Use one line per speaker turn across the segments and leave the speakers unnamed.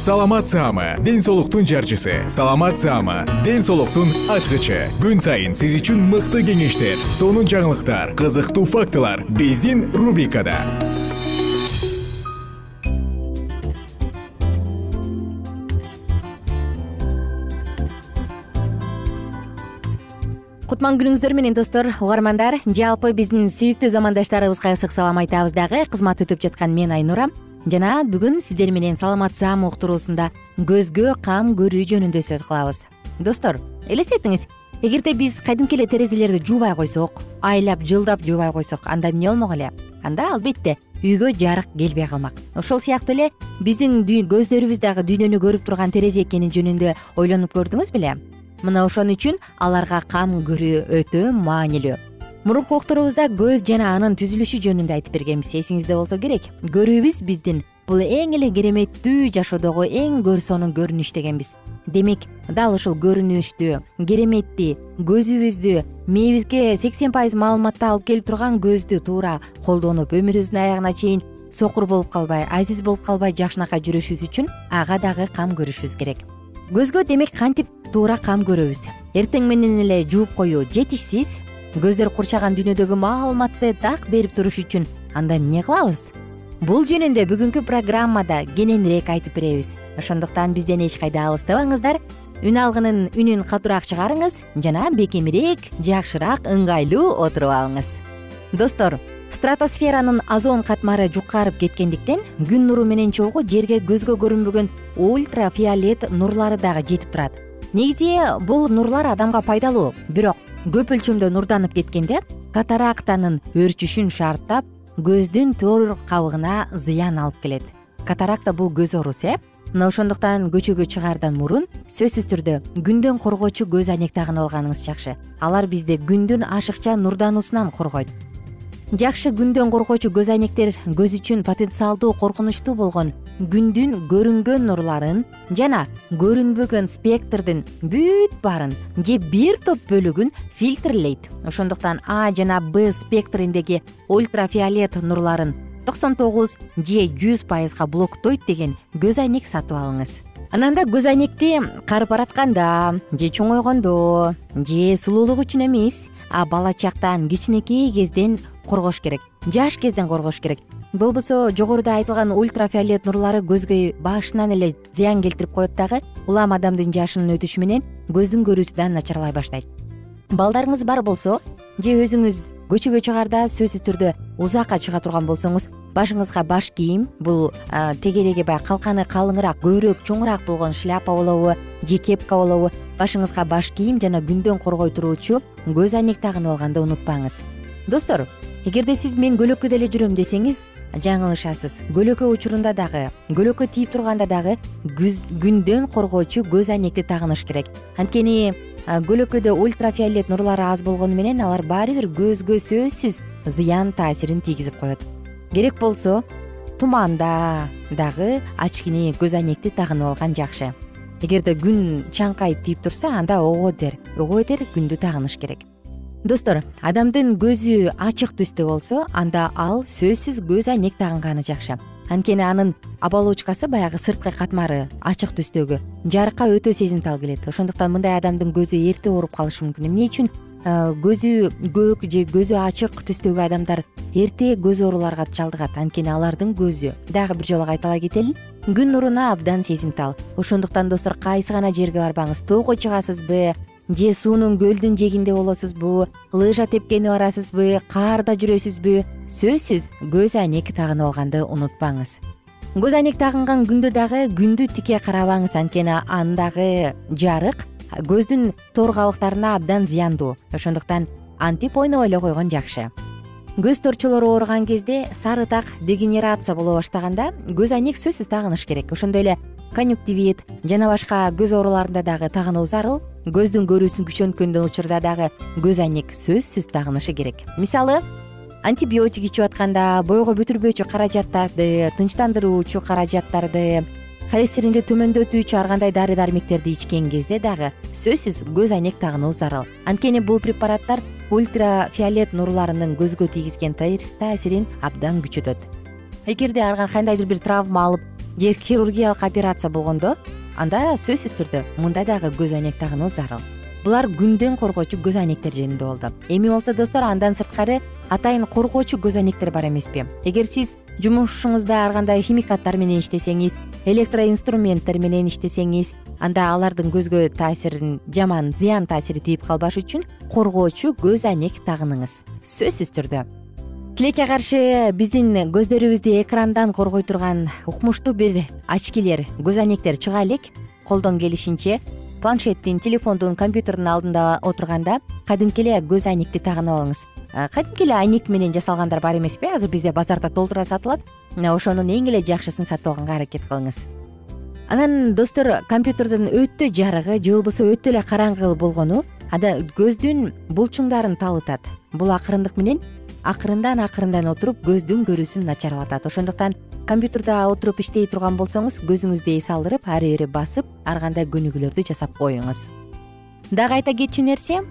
саламат саама ден соолуктун жарчысы. Саламат саама ден соолуктун ачкычы. Күн сайын сиз үчүн мыкты кеңештер сонун жаңылыктар кызыктуу фактылар биздин рубрикада.
Кутман күнүңүздөр менен достор угармандар. Жалпы биздин сүйүктүү замандаштарыбызга ысык салам айтабыз дагы. Кызмат өтүп жаткан мен айнура жана бүгүн сиздер менен саламат саам уктуруусунда көзгө кам көрүү жөнүндө сөз кылабыз. Достор элестетиңиз. Эгерде биз кадимки эле терезелерди жуубай койсок айлап жылдап жуубай койсок анда эмне болмок эле? Анда албетте үйгө жарык келбей калмак. Ошол сыяктуу эле биздин көздөрүбүз дагы дүйнөнү көрүп турган терезе экени жөнүндө ойлонуп көрдүңүз беле? Мына ошон үчүн аларга кам көрүү өтө маанилүү мурунку уктуруубузда көз жана анын түзүлүшү жөнүндө айтып бергенбиз. Эсиңизде болсо керек. Көрүүбүз биздин бул эң эле кереметтүү жашоодогу эң сонун көрүнүш дегенбиз. Демек дал ушул көрүнүштү кереметти көзүбүздү мээбизге сексен пайыз маалыматты алып келип турган көздү туура колдонуп өмүрүбүздүн аягына чейин сокур болуп калбай азиз болуп калбай жакшынакай жүрүшүбүз үчүн ага дагы кам көрүшүбүз керек. Көзгө демек кантип туура кам көрөбүз? Эртең менен эле жууп коюу жетишсиз көздөр курчаган дүйнөдөгү маалыматты так берип туруш үчүн анда эмне кылабыз? Бул жөнүндө бүгүнкү программада кененирээк айтып беребиз. Ошондуктан бизден эч кайда алыстабаңыздар. Үн алгынын үнүн катуураак чыгарыңыз жана бекемирээк жакшыраак ыңгайлуу отуруп алыңыз. Достор стратосферанын озон катмары жукарып кеткендиктен күн нуру менен чогуу жерге көзгө көрүнбөгөн ультрафиолет нурлары дагы жетип турат. Негизи бул нурлар адамга пайдалуу бирок көп өлчөмдө нурданып кеткенде катарактанын өрчүшүн шарттап көздүн төр кабыгына зыян алып келет. Катаракта бул көз оорусу э мына ошондуктан көчөгө чыгаардан мурун сөзсүз түрдө күндөн коргоочу көз айнек тагынып алганыңыз жакшы. Алар бизди күндүн ашыкча нурдануусунан коргойт. Жакшы күндөн коргоочу көз айнектер көз үчүн потенциалдуу коркунучтуу болгон күндүн көрүнгөн нурларын жана көрүнбөгөн спектрдин бүт баарын же бир топ бөлүгүн фильтрлейт. Ошондуктан а жана б спектриндеги ультрафиолет нурларын токсон тогуз же жүз пайызга блоктойт деген көз айнек сатып алыңыз. Анан көз айнекти карып баратканда же чоңойгондо же сулуулук үчүн эмес а бала чактан кичинекей кезден коргош керек жаш кезден коргош керек болбосо жогоруда айтылган ультрафиолет нурлары көзгө башынан эле зыян келтирип коет дагы улам адамдын жашынын өтүшү менен көздүн көрүүсү да начарлай баштайт. Балдарыңыз бар болсо же өзүңүз көчөгө чыгаарда сөзсүз түрдө узакка чыга турган болсоңуз башыңызга баш кийим бул тегереги баягы калканы калыңыраак көбүрөөк чоңураак болгон шляпа болобу же кепка болобу башыңызга баш кийим жана күндөн коргой туруучу көз айнек тагынып алганды унутпаңыз. Достор эгерде сиз мен көлөкөдө эле жүрөм десеңиз жаңылышасыз. Көлөкө учурунда дагы көлөкө тийип турганда дагы күндөн коргоочу көз айнекти тагыныш керек. Анткени көлөкөдө ультрафиолет нурлары аз болгону менен алар баары бир көзгө сөзсүз зыян таасирин тийгизип коет. Керек болсо туманда дагы очкини көз айнекти тагынып алган жакшы. Эгерде күн чаңкайып тийип турса анда ого бетер ого бетер күндү тагыныш керек достор адамдын көзү ачык түстө болсо анда ал сөзсүз көз айнек тагынганы жакшы. Анткени анын оболочкасы баягы сырткы катмары ачык түстөгү жарыкка өтө сезимтал келет. Ошондуктан мындай адамдын көзү эрте ооруп калышы мүмкүн. Эмне үчүн? Көзү көк же көзү ачык түстөгү адамдар эрте көз ооруларга чалдыгат. Анткени алардын көзү. Дагы бир жолу кайталай кетели. Күн нуруна абдан сезимтал. Ошондуктан достор кайсы гана жерге барбаңыз? Тоого чыгасызбы же суунун көлдүн жээгинде болосузбу лыжа тепкени барасызбы каарда жүрөсүзбү сөзсүз көз айнек тагынып алганды унутпаңыз. Көз айнек тагынган күндө дагы күндү тике карабаңыз анткени андагы жарык көздүн тор кабыктарына абдан зыяндуу. Ошондуктан антип ойноп эле койгон жакшы. Көз торчолору ооруган кезде сары так дегенерация боло баштаганда көз айнек сөзсүз тагыныш керек. Ошондой эле конъюктивит жана башка көз ооруларында дагы тагынуу зарыл көздүн көрүүсүн күчөнткөн учурда дагы көз айнек сөзсүз тагынышы керек. Мисалы антибиотик ичип атканда бойго бүтүрбөөчү каражаттарды тынчтандыруучу каражаттарды холестеринди төмөндөтүүчү ар кандай дары дармектерди ичкен кезде дагы сөзсүз көз айнек тагынуу зарыл. Анткени бул препараттар ультрафиолет нурларынын көзгө тийгизген терс таасирин абдан күчөтөт. Эгерде ар кандайдыр бир травма алып же хирургиялык операция болгондо анда сөзсүз түрдө мында дагы көз айнек тагынуу зарыл булар күндөн коргоочу көз айнектер жөнүндө болду. Эми болсо достор андан сырткары атайын коргоочу көз айнектер бар эмеспи. Эгер сиз жумушуңузда ар кандай химикаттар менен иштесеңиз электроинструменттер менен иштесеңиз анда алардын көзгө таасирин жаман зыян таасири тийип калбаш үчүн коргоочу көз айнек тагыныңыз. Сөзсүз түрдө тилекке каршы биздин көздөрүбүздү экрандан коргой турган укмуштуу бир очкилер көз айнектер чыга элек. Колдон келишинче планшеттин телефондун компьютердун алдында отурганда кадимки эле көз айнекти тагынып алыңыз кадимки эле айнек менен жасалгандар бар эмеспи азыр бизде базарда толтура сатылат. Ошонун эң эле жакшысын сатып алганга аракет кылыңыз. Анан достор компьютердин өтө жарыгы же болбосо өтө эле караңгы болгону анда көздүн булчуңдарын талытат. Бул акырындык менен акырындан акырындан отуруп көздүн көрүүсүн начарлатат. Ошондуктан компьютерда отуруп иштей турган болсоңуз көзүңүздү эс алдырып ары бери басып ар кандай көнүгүүлөрдү жасап коюңуз. Дагы айта кетчү нерсе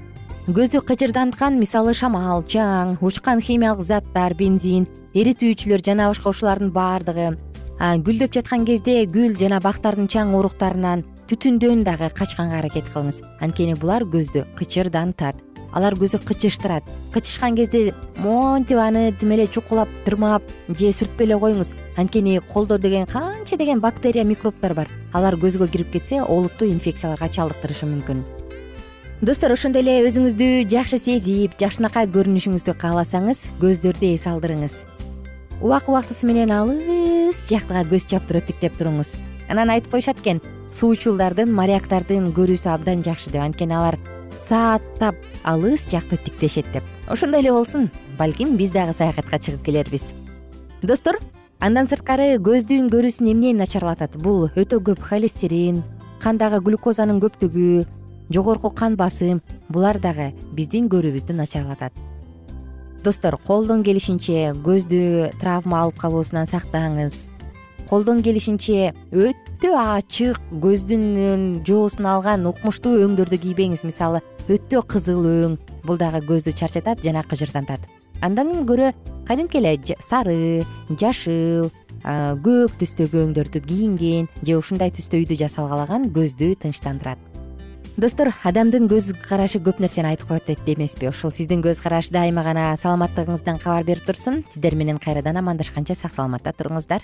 көздү кыжырданткан мисалы шамал чаң учкан химиялык заттар бензин эритүүчүлөр жана башка ушулардын баардыгы гүлдөп жаткан кезде гүл жана бактардын чаң уруктарынан түтүндөн дагы качканга аракет кылыңыз. Анткени булар көздү кычырдантат алар көзү кычыштырат. Кычышкан кезде монтип аны тим эле чукулап тырмап же сүртпөй эле коюңуз анткени колдо деген канча деген бактерия микробтор бар. Алар көзгө кирип кетсе олуттуу инфекцияларга чалдыктырышы мүмкүн. Достор ошондой эле өзүңүздү жакшы сезип жакшынакай көрүнүшүңүздү кааласаңыз көздөрдү эс алдырыңыз. Убак убактысы менен алыс жактыга көз чаптырып тиктеп туруңуз. Анан айтып коюшат экен суучулдардын моряктардын көрүүсү абдан жакшы деп. Анткени алар сааттап алыс жакты тиктешет деп. Ошондой эле болсун балким биз дагы саякатка чыгып келербиз. Достор андан сырткары көздүн көрүүсүн эмне начарлатат? Бул өтө көп холестерин кандагы глюкозанын көптүгү жогорку кан басым булар дагы биздин көрүүбүздү начарлатат. Достор колдон келишинче көздү травма алып калуусунан сактаңыз колдон келишинче өтө ачык көздүн жоосун алган укмуштуу өңдөрдү кийбеңиз. Мисалы өтө кызыл өң бул дагы көздү чарчатат жана кыжырдантат. Андан көрө кадимки эле сары жашыл көк түстөгү өңдөрдү кийинген же ушундай түстө үйдү жасалгалаган көздү тынчтандырат. Достор адамдын көз карашы көп нерсени айтып коет дейт эмеспи ушул сиздин көз караш дайыма гана саламаттыгыңыздан кабар берип турсун. Сиздер менен кайрадан амандашканча сак саламатта туруңуздар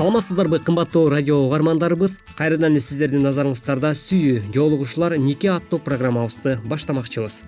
саламатсыздарбы кымбаттуу радио угармандарыбыз. Кайрадан эле сиздердин назарыңыздарда сүйүү жоолугушуулар нике аттуу программабызды баштамакчыбыз.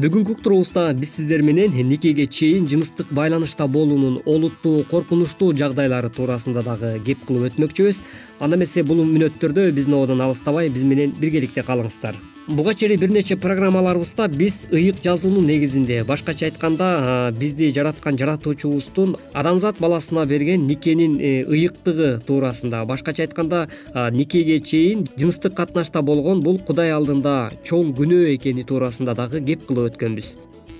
Бүгүнкү уктуруубузда биз сиздер менен никеге чейин жыныстык байланышта болуунун олуттуу коркунучтуу жагдайлары туурасында дагы кеп кылып өтмөкчүбүз. Анда эмесе бул мүнөттөрдө биздин абодан алыстабай биз менен биргеликте калыңыздар буга чейин бир нече программаларыбызда биз ыйык жазуунун негизинде. Башкача айтканда бизди жараткан жаратуучубуздун адамзат баласына берген никенин э, ыйыктыгы туурасында. Башкача айтканда никеге чейин жыныстык катнашта болгон бул кудай алдында чоң күнөө экени туурасында дагы кеп кылып өткөнбүз.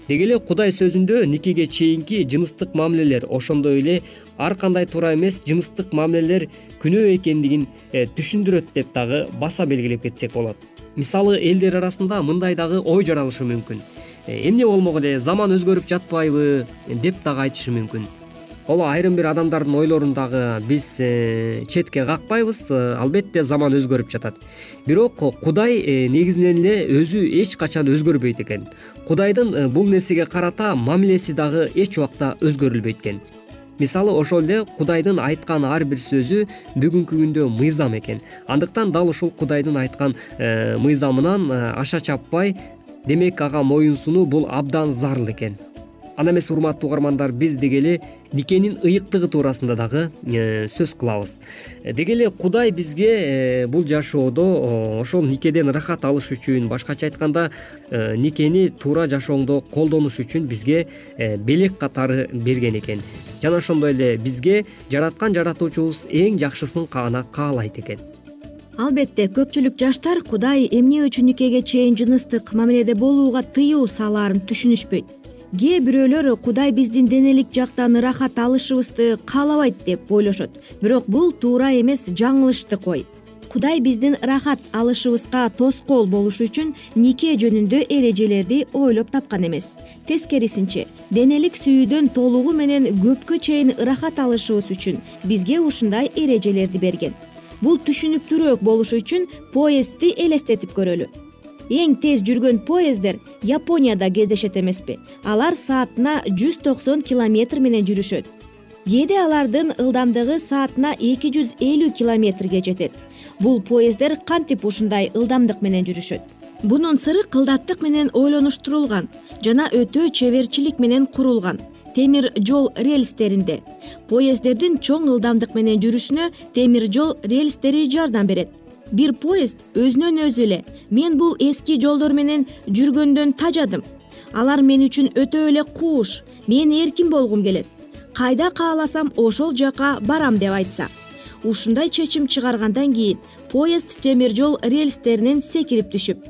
Деги эле кудай сөзүндө никеге чейинки жыныстык мамилелер ошондой эле ар кандай туура эмес жыныстык мамилелер күнөө экендигин э, түшүндүрөт деп дагы баса белгилеп кетсек болот мисалы элдер арасында мындай дагы ой жаралышы мүмкүн. Э, эмне болмок эле заман өзгөрүп жатпайбы деп дагы айтышы мүмкүн. Ооба айрым бир адамдардын ойлорун дагы биз э, четке какпайбыз э, албетте заман өзгөрүп жатат. Бирок кудай негизинен эле өзү эч качан өзгөрбөйт экен. Кудайдын бул нерсеге карата мамилеси дагы эч убакта өзгөрүлбөйт экен мисалы ошол эле кудайдын айткан ар бир сөзү бүгүнкү күндө мыйзам экен. Андыктан дал ушул кудайдын айткан э, мыйзамынан э, аша чаппай демек ага моюн сунуу бул абдан зарыл экен анда эмесе урматтуу угармандар биз деги эле никенин ыйыктыгы туурасында дагы э, сөз кылабыз. Деги эле кудай бизге э, бул жашоодо ошол никеден ырахат алыш үчүн башкача айтканда э, никени туура жашооңдо колдонуш үчүн бизге белек катары берген экен. Жана ошондой эле бизге жараткан жаратуучубуз эң жакшысын гана каалайт экен.
Албетте көпчүлүк жаштар кудай эмне үчүн никеге чейин жыныстык мамиледе болууга тыюу салаарын түшүнүшпөйт кээ бирөөлөр кудай биздин денелик жактан ырахат алышыбызды каалабайт деп ойлошот. Бирок бул туура эмес жаңылыштык ой кудай биздин ырахат алышыбызга тоскоол болуш үчүн нике жөнүндө эрежелерди ойлоп тапкан эмес. Тескерисинче денелик сүйүүдөн толугу менен көпкө чейин ырахат алышыбыз үчүн бизге ушундай эрежелерди берген. Бул түшүнүктүүрөөк болуш үчүн поездди элестетип көрөлү эң тез жүргөн поезддер японияда кездешет эмеспи. Алар саатына жүз токсон километр менен жүрүшөт. Кээде алардын ылдамдыгы саатына эки жүз элүү километрге жетет. Бул поезддер кантип ушундай ылдамдык менен жүрүшөт? Бунун сыры кылдаттык менен ойлонуштурулган жана өтө чеберчилик менен курулган темир жол рельстеринде. Поезддердин чоң ылдамдык менен жүрүшүнө темир жол рельстери жардам берет бир поезд өзүнөн өзү эле. Мен бул эски жолдор менен жүргөндөн тажадым. Алар мен үчүн өтө эле кууш. Мен эркин болгум келет. Кайда кааласам ошол жака барам деп айтса. Ушундай чечим чыгаргандан кийин поезд темир жол рельстеринен секирип түшүп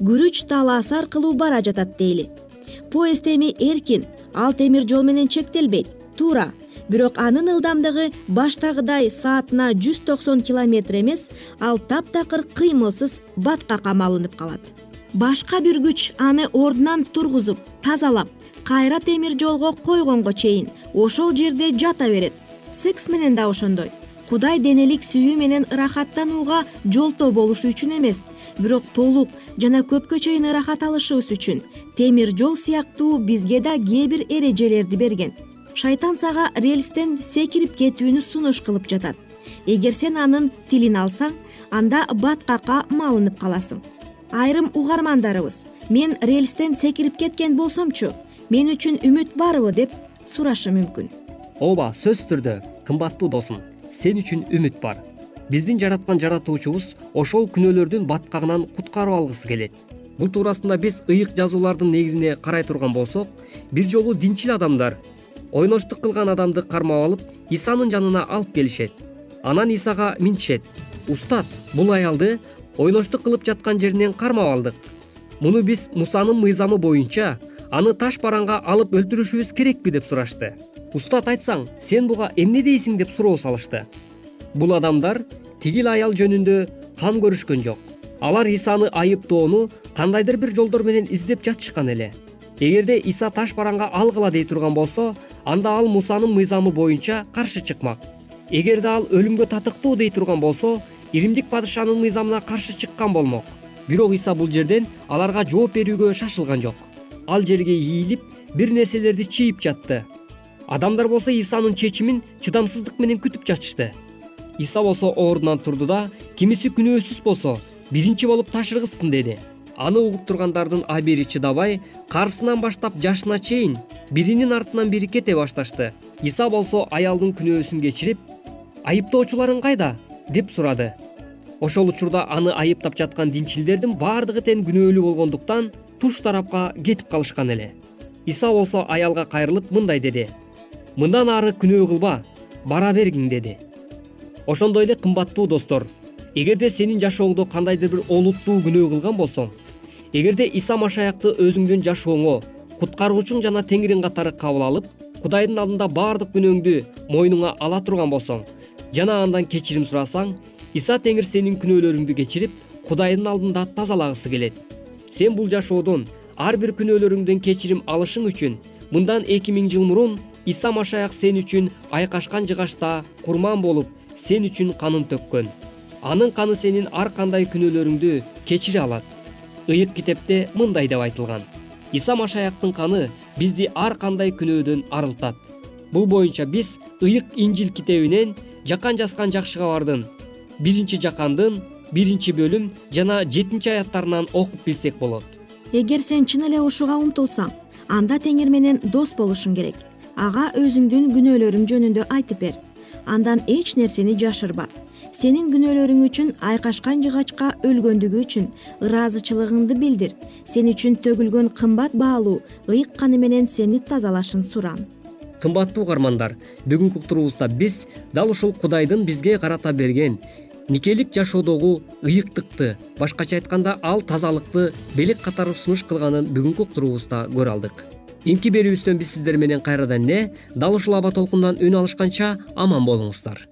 күрүч талаасы аркылуу бара жатат дейли. Поезд эми эркин ал темир жол менен чектелбейт туура бирок анын ылдамдыгы баштагыдай саатына жүз токсон километр эмес ал таптакыр кыймылсыз баткакка малынып калат. Башка бир күч аны ордунан тургузуп тазалап кайра темир жолго койгонго чейин ошол жерде жата берет. Секс менен да ошондой. Кудай денелик сүйүү менен ырахаттанууга жолтоо болуш үчүн эмес. Бирок толук жана көпкө чейин ырахат алышыбыз үчүн темир жол сыяктуу бизге да кээ бир эрежелерди берген шайтан сага рельстен секирип кетүүнү сунуш кылып жатат. Эгер сен анын тилин алсаң анда баткакка малынып каласың. Айрым угармандарыбыз мен рельстен секирип кеткен болсомчу мен үчүн үмүт барбы деп сурашы мүмкүн.
Ооба сөзсүз түрдө кымбаттуу досум сен үчүн үмүт бар. Биздин жараткан жаратуучубуз ошол күнөөлөрдүн баткагынан куткарып алгысы келет. Бул туурасында биз ыйык жазуулардын негизине карай турган болсок бир жолу динчил адамдар ойноштук кылган адамды кармап алып исанын жанына алып келишет. Анан исага минтишет. Устат бул аялды ойноштук кылып жаткан жеринен кармап алдык. Муну биз мусанын мыйзамы боюнча аны таш бараңга алып өлтүрүшүбүз керекпи? деп сурашты. Устат айтсаң сен буга эмне дейсиң? деп суроо салышты. Бул адамдар тигил аял жөнүндө кам көрүшкөн жок. Алар исаны айыптоону кандайдыр бир жолдор менен издеп жатышкан эле. Эгерде иса таш бараңга алгыла дей турган болсо анда ал мусанын мыйзамы боюнча каршы чыкмак. Эгерде ал өлүмгө татыктуу дей турган болсо иримдик падышанын мыйзамына каршы чыккан болмок. Бирок иса бул жерден аларга жооп берүүгө шашылган жок. Ал жерге ийилип бир нерселерди чийип жатты. Адамдар болсо исанын чечимин чыдамсыздык менен күтүп жатышты. Иса болсо ордунан турду да кимиси күнөөсүз болсо биринчи болуп таш ыргызсын деди аны угуп тургандардын абийири чыдабай карысынан баштап жашына чейин биринин артынан бири кете башташты. Иса болсо аялдын күнөөсүн кечирип айыптоочуларың кайда? деп сурады. Ошол учурда аны айыптап жаткан динчилдердин баардыгы тең күнөөлүү болгондуктан туш тарапка кетип калышкан эле. Иса болсо аялга кайрылып мындай деди. Мындан ары күнөө кылба бара бергиң деди. Ошондой эле кымбаттуу достор эгерде сенин жашооңдо кандайдыр бир олуттуу күнөө кылган болсоң эгерде иса машаякты өзүңдүн жашооңо куткаруучуң жана теңириң катары кабыл алып кудайдын алдында баардык күнөөңдү мойнуңа ала турган болсоң жана андан кечирим сурасаң иса теңир сенин күнөөлөрүңдү кечирип кудайдын алдында тазалагысы келет. Сен бул жашоодон ар бир күнөөлөрүңдөн кечирим алышың үчүн мындан эки миң жыл мурун иса машаяк сен үчүн айкашкан жыгачта курман болуп сен үчүн канын төккөн. Анын каны сенин ар кандай күнөөлөрүңдү кечире алат ыйык китепте мындай деп айтылган. Иса машаяктын каны бизди ар кандай күнөөдөн арылтат. Бул боюнча биз ыйык инжил китебинен жакан жазган жакшы кабардын биринчи жакандын биринчи бөлүм жана жетинчи аяттарынан окуп билсек болот.
Эгер сен чын эле ушуга умтулсаң анда теңир менен дос болушуң керек. Ага өзүңдүн күнөөлөрүң жөнүндө айтып бер. Андан эч нерсени жашырба сенин күнөөлөрүң үчүн айкашкан жыгачка өлгөндүгү үчүн ыраазычылыгыңды билдир. Сен үчүн төгүлгөн кымбат баалуу ыйык каны менен сени тазалашын суран
кымбаттуу угармандар бүгүнкү уктуруубузда биз дал ушул кудайдын бизге карата берген никелик жашоодогу ыйыктыкты башкача айтканда ал тазалыкты белек катары сунуш кылганын бүгүнкү уктуруубузда көрө алдык. Эмки берүүбүздөн биз сиздер менен кайрадан эле дал ушул аба толкундан үн алышканча аман болуңуздар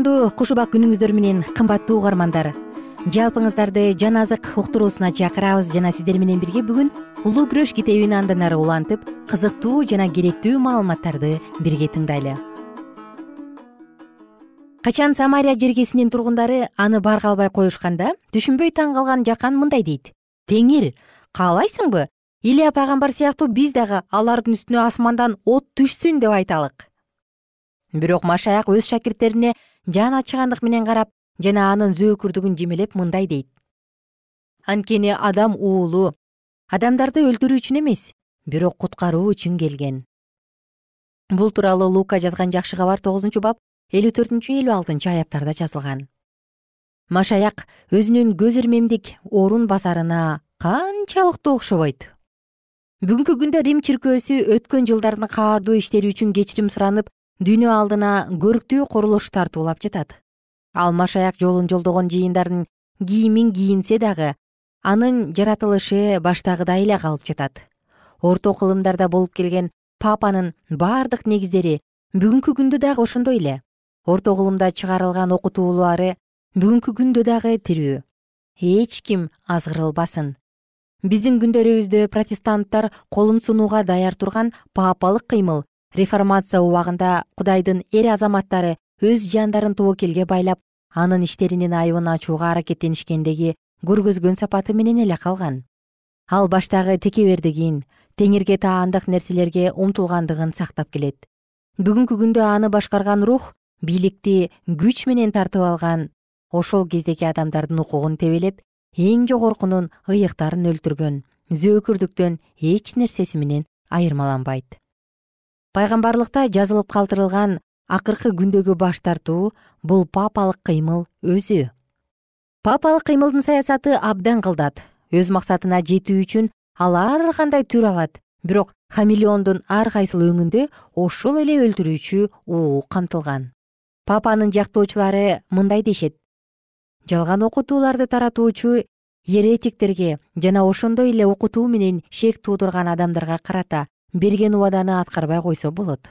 кутмандуу куш убак күнүңүздөр менен кымбаттуу угармандар. Жалпыңыздарды жан азык уктуруусуна чакырабыз жана сиздер менен бирге бүгүн улуу күрөш китебин андан ары улантып кызыктуу жана керектүү маалыматтарды бирге тыңдайлы. Качан самария жергесинин тургундары аны барга албай коюшканда түшүнбөй таң калган жакан мындай дейт. Теңир каалайсыңбы? Илия пайгамбар сыяктуу биз дагы алардын үстүнө асмандан от түшсүн деп айталык бирок машаяк өз шакирттерине жан ачыгандык менен карап жана анын зөөкүрдүгүн жемелеп мындай дейт. Анткени адам уулу адамдарды өлтүрүү үчүн эмес бирок куткаруу үчүн келген бул тууралуу лука жазган жакшы кабар тогузунчу бап элүү төртүнчү элүү алтынчы аяттарда жазылган. Машаяк өзүнүн көз ирмемдик орун басарына канчалыктуу окшобойт бүгүнкү күндө рим чиркөөсү өткөн жылдардын каардуу иштери үчүн кечирим суранып дүйнө алдына көрктүү курулуш тартуулап жатат. Ал машаяк жолун жолдогон жыйындардын кийимин кийинсе дагы анын жаратылышы баштагыдай эле калып жатат. Орто кылымдарда болуп келген папанын бардык негиздери бүгүнкү күндө дагы ошондой эле. Орто кылымда чыгарылган окутуулары бүгүнкү күндө дагы тирүү. Эч ким азгырылбасын. Биздин күндөрүбүздө протестанттар колун сунууга даяр турган папалык кыймыл реформация убагында кудайдын эр азаматтары өз жандарын тобокелге байлап анын иштеринин айыбын ачууга аракеттенишкендеги көргөзгөн сапаты менен эле калган. Ал баштагы текебердигин теңирге таандык нерселерге умтулгандыгын сактап келет. Бүгүнкү күндө аны башкарган рух бийликти күч менен тартып алган ошол кездеги адамдардын укугун тебелеп эң жогоркунун ыйыктарын өлтүргөн зөөкүрдүктөн эч нерсеси менен айырмаланбайт пайгамбарлыкта жазылып калтырылган акыркы күндөгү баш тартуу бул папалык кыймыл өзү. Папалык кыймылдын саясаты абдан кылдат. Өз максатына жетүү үчүн ал ар кандай түр алат. Бирок хамелеондун ар кайсыл өңүндө ошол эле өлтүрүүчү уу камтылган. Папанын жактоочулары мындай дешет. Жалган окутууларды таратуучу еретиктерге жана ошондой эле окутуу менен шек туудурган адамдарга карата берген убаданы аткарбай койсо болот.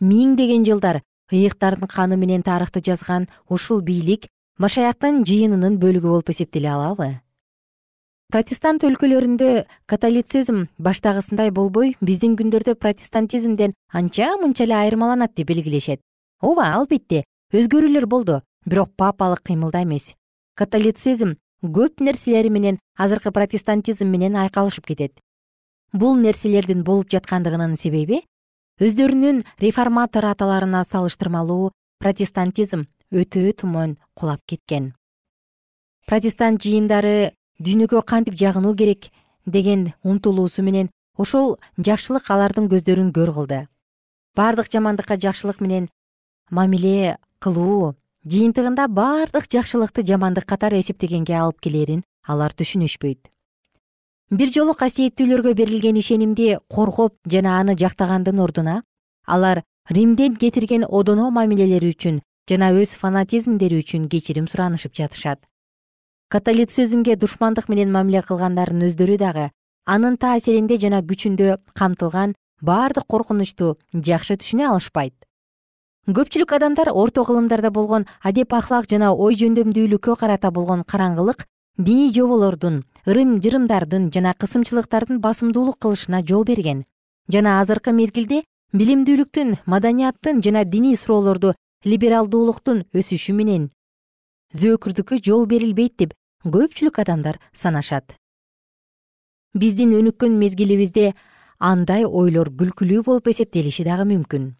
Миңдеген жылдар ыйыктардын каны менен тарыхты жазган ушул бийлик машаяктын жыйынынын бөлүгү болуп эсептеле алабы. Протестант өлкөлөрүндө католицизм баштагысындай болбой биздин күндөрдө протестантизмден анча мынча эле айырмаланат деп белгилешет. Ооба албетте өзгөрүүлөр болду бирок папалык кыймылда эмес. Католицизм көп нерселери менен азыркы протестантизм менен айкалышып кетет бул нерселердин болуп жаткандыгынын себеби өздөрүнүн реформатор аталарына салыштырмалуу протестантизм өтө тумон кулап кеткен. Протестант жыйындары дүйнөгө кантип жагынуу керек? деген умтулуусу менен ошол жакшылык алардын көздөрүн көр кылды. Бардык жамандыкка жакшылык менен мамиле кылуу жыйынтыгында бардык жакшылыкты жамандык катары эсептегенге алып келерин алар түшүнүшпөйт бир жолу касиеттүүлөргө берилген ишенимди коргоп жана аны жактагандын ордуна алар римден кетирген одоно мамилелери үчүн жана өз фанатизмдери үчүн кечирим суранышып жатышат. Католицизмге душмандык менен мамиле кылгандардын өздөрү дагы анын таасиринде жана күчүндө камтылган бардык коркунучту жакшы түшүнө алышпайт. Көпчүлүк адамдар орто кылымдарда болгон адеп ахлак жана ой жөндөмдүүлүккө карата болгон караңгылык диний жоболордун ырым жырымдардын жана кысымчылыктардын басымдуулук кылышына жол берген. Жана азыркы мезгилде билимдүүлүктүн маданияттын жана диний суроолорду либералдуулуктун өсүшү менен зөөкүрдүккө жол берилбейт деп көпчүлүк адамдар санашат. Биздин өнүккөн мезгилибизде андай ойлор күлкүлүү болуп эсептелиши дагы мүмкүн.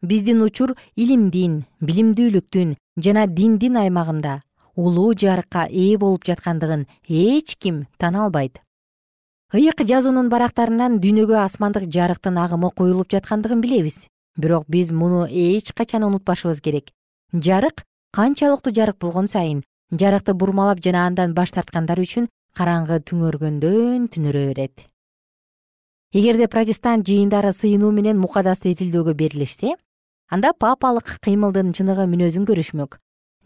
Биздин учур илимдин билимдүүлүктүн жана диндин аймагында улуу жарыкка ээ болуп жаткандыгын эч ким тана албайт. ыйык жазуунун барактарынан дүйнөгө асмандык жарыктын агымы куюлуп жаткандыгын билебиз. Бирок биз муну эч качан унутпашыбыз керек. Жарык канчалыктуу жарык болгон сайын жарыкты бурмалап жана андан баш тарткандар үчүн караңгы түңөргөндөн түнөрө берет. Эгерде протестант жыйындары сыйынуу менен мукадасты изилдөөгө берилишсе анда папалык кыймылдын чыныгы мүнөзүн көрүшмөк.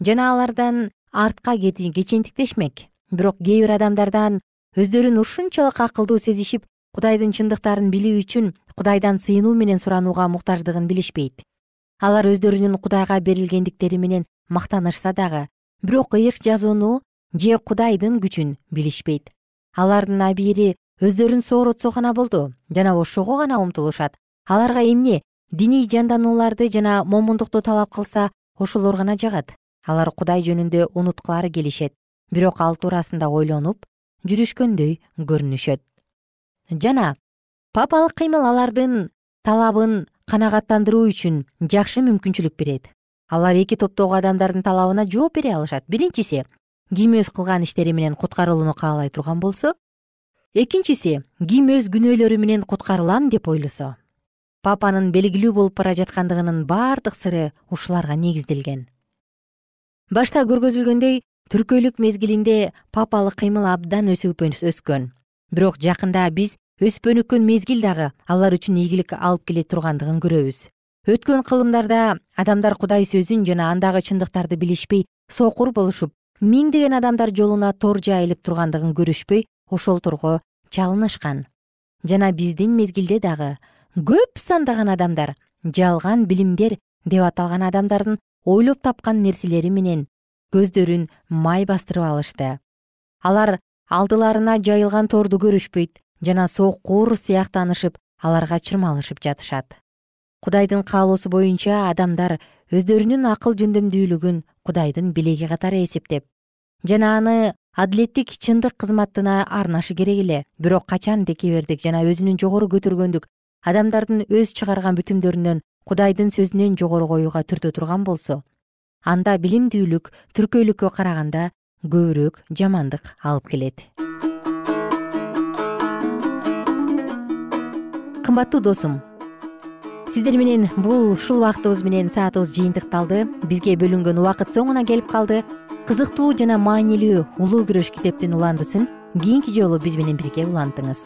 Жана алардан артка кечентиктешмек. Бирок кээ бир адамдардан өздөрүн ушунчалык акылдуу сезишип кудайдын чындыктарын билүү үчүн кудайдан сыйынуу менен суранууга муктаждыгын билишпейт. Алар өздөрүнүн кудайга берилгендиктери менен мактанышса дагы бирок ыйык жазууну же кудайдын күчүн билишпейт. Алардын абийири өздөрүн сооротсо гана болду жана ошого гана умтулушат. Аларга эмне диний жанданууларды жана момундукту талап кылса ошолор гана жагат алар кудай жөнүндө унуткулары келишет бирок ал туурасында ойлонуп жүрүшкөндөй көрүнүшөт. Жана папалык кыймыл алардын талабын канагаттандыруу үчүн жакшы мүмкүнчүлүк берет. Алар эки топтогу адамдардын талабына жооп бере алышат. Биринчиси ким өз кылган иштери менен куткарылууну каалай турган болсо. Экинчиси ким өз күнөөлөрү менен куткарылам деп ойлосо. Папанын белгилүү болуп бара жаткандыгынын бардык сыры ушуларга негизделген башта көргөзүлгөндөй түркөйлүк мезгилинде папалык кыймыл абдан өсүп өскөн. Бирок жакында биз өсүп өнүккөн мезгил дагы алар үчүн ийгилик алып келе тургандыгын көрөбүз. Өткөн кылымдарда адамдар кудай сөзүн жана андагы чындыктарды билишпей сокур болушуп миңдеген адамдар жолуна тор жайылып тургандыгын көрүшпөй ошолторго чалынышкан. Жана биздин мезгилде дагы көп сандаган адамдар жалган билимдер деп аталган адамдардын ойлоп тапкан нерселери менен көздөрүн май бастырып алышты. Алар алдыларына жайылган торду көрүшпөйт жана сокур сыяктанышып аларга чырмалышып жатышат. Кудайдын каалоосу боюнча адамдар өздөрүнүн акыл жөндөмдүүлүгүн кудайдын белеги катары эсептеп жана аны адилеттик чындык кызматына арнашы керек эле бирок качан текебердик жана өзүнүн жогору көтөргөндүк адамдардын өз чыгарган бүтүмдөрүнөн кудайдын сөзүнөн жогору коюуга түртө турган болсо анда билимдүүлүк түркөйлүккө караганда көбүрөөк жамандык алып келет. Кымбаттуу досум сиздер менен бул ушул убактыбыз менен саатыбыз жыйынтыкталды. Бизге бөлүнгөн убакыт соңуна келип калды. Кызыктуу жана маанилүү улуу күрөш китептин уландысын кийинки жолу биз менен бирге улантыңыз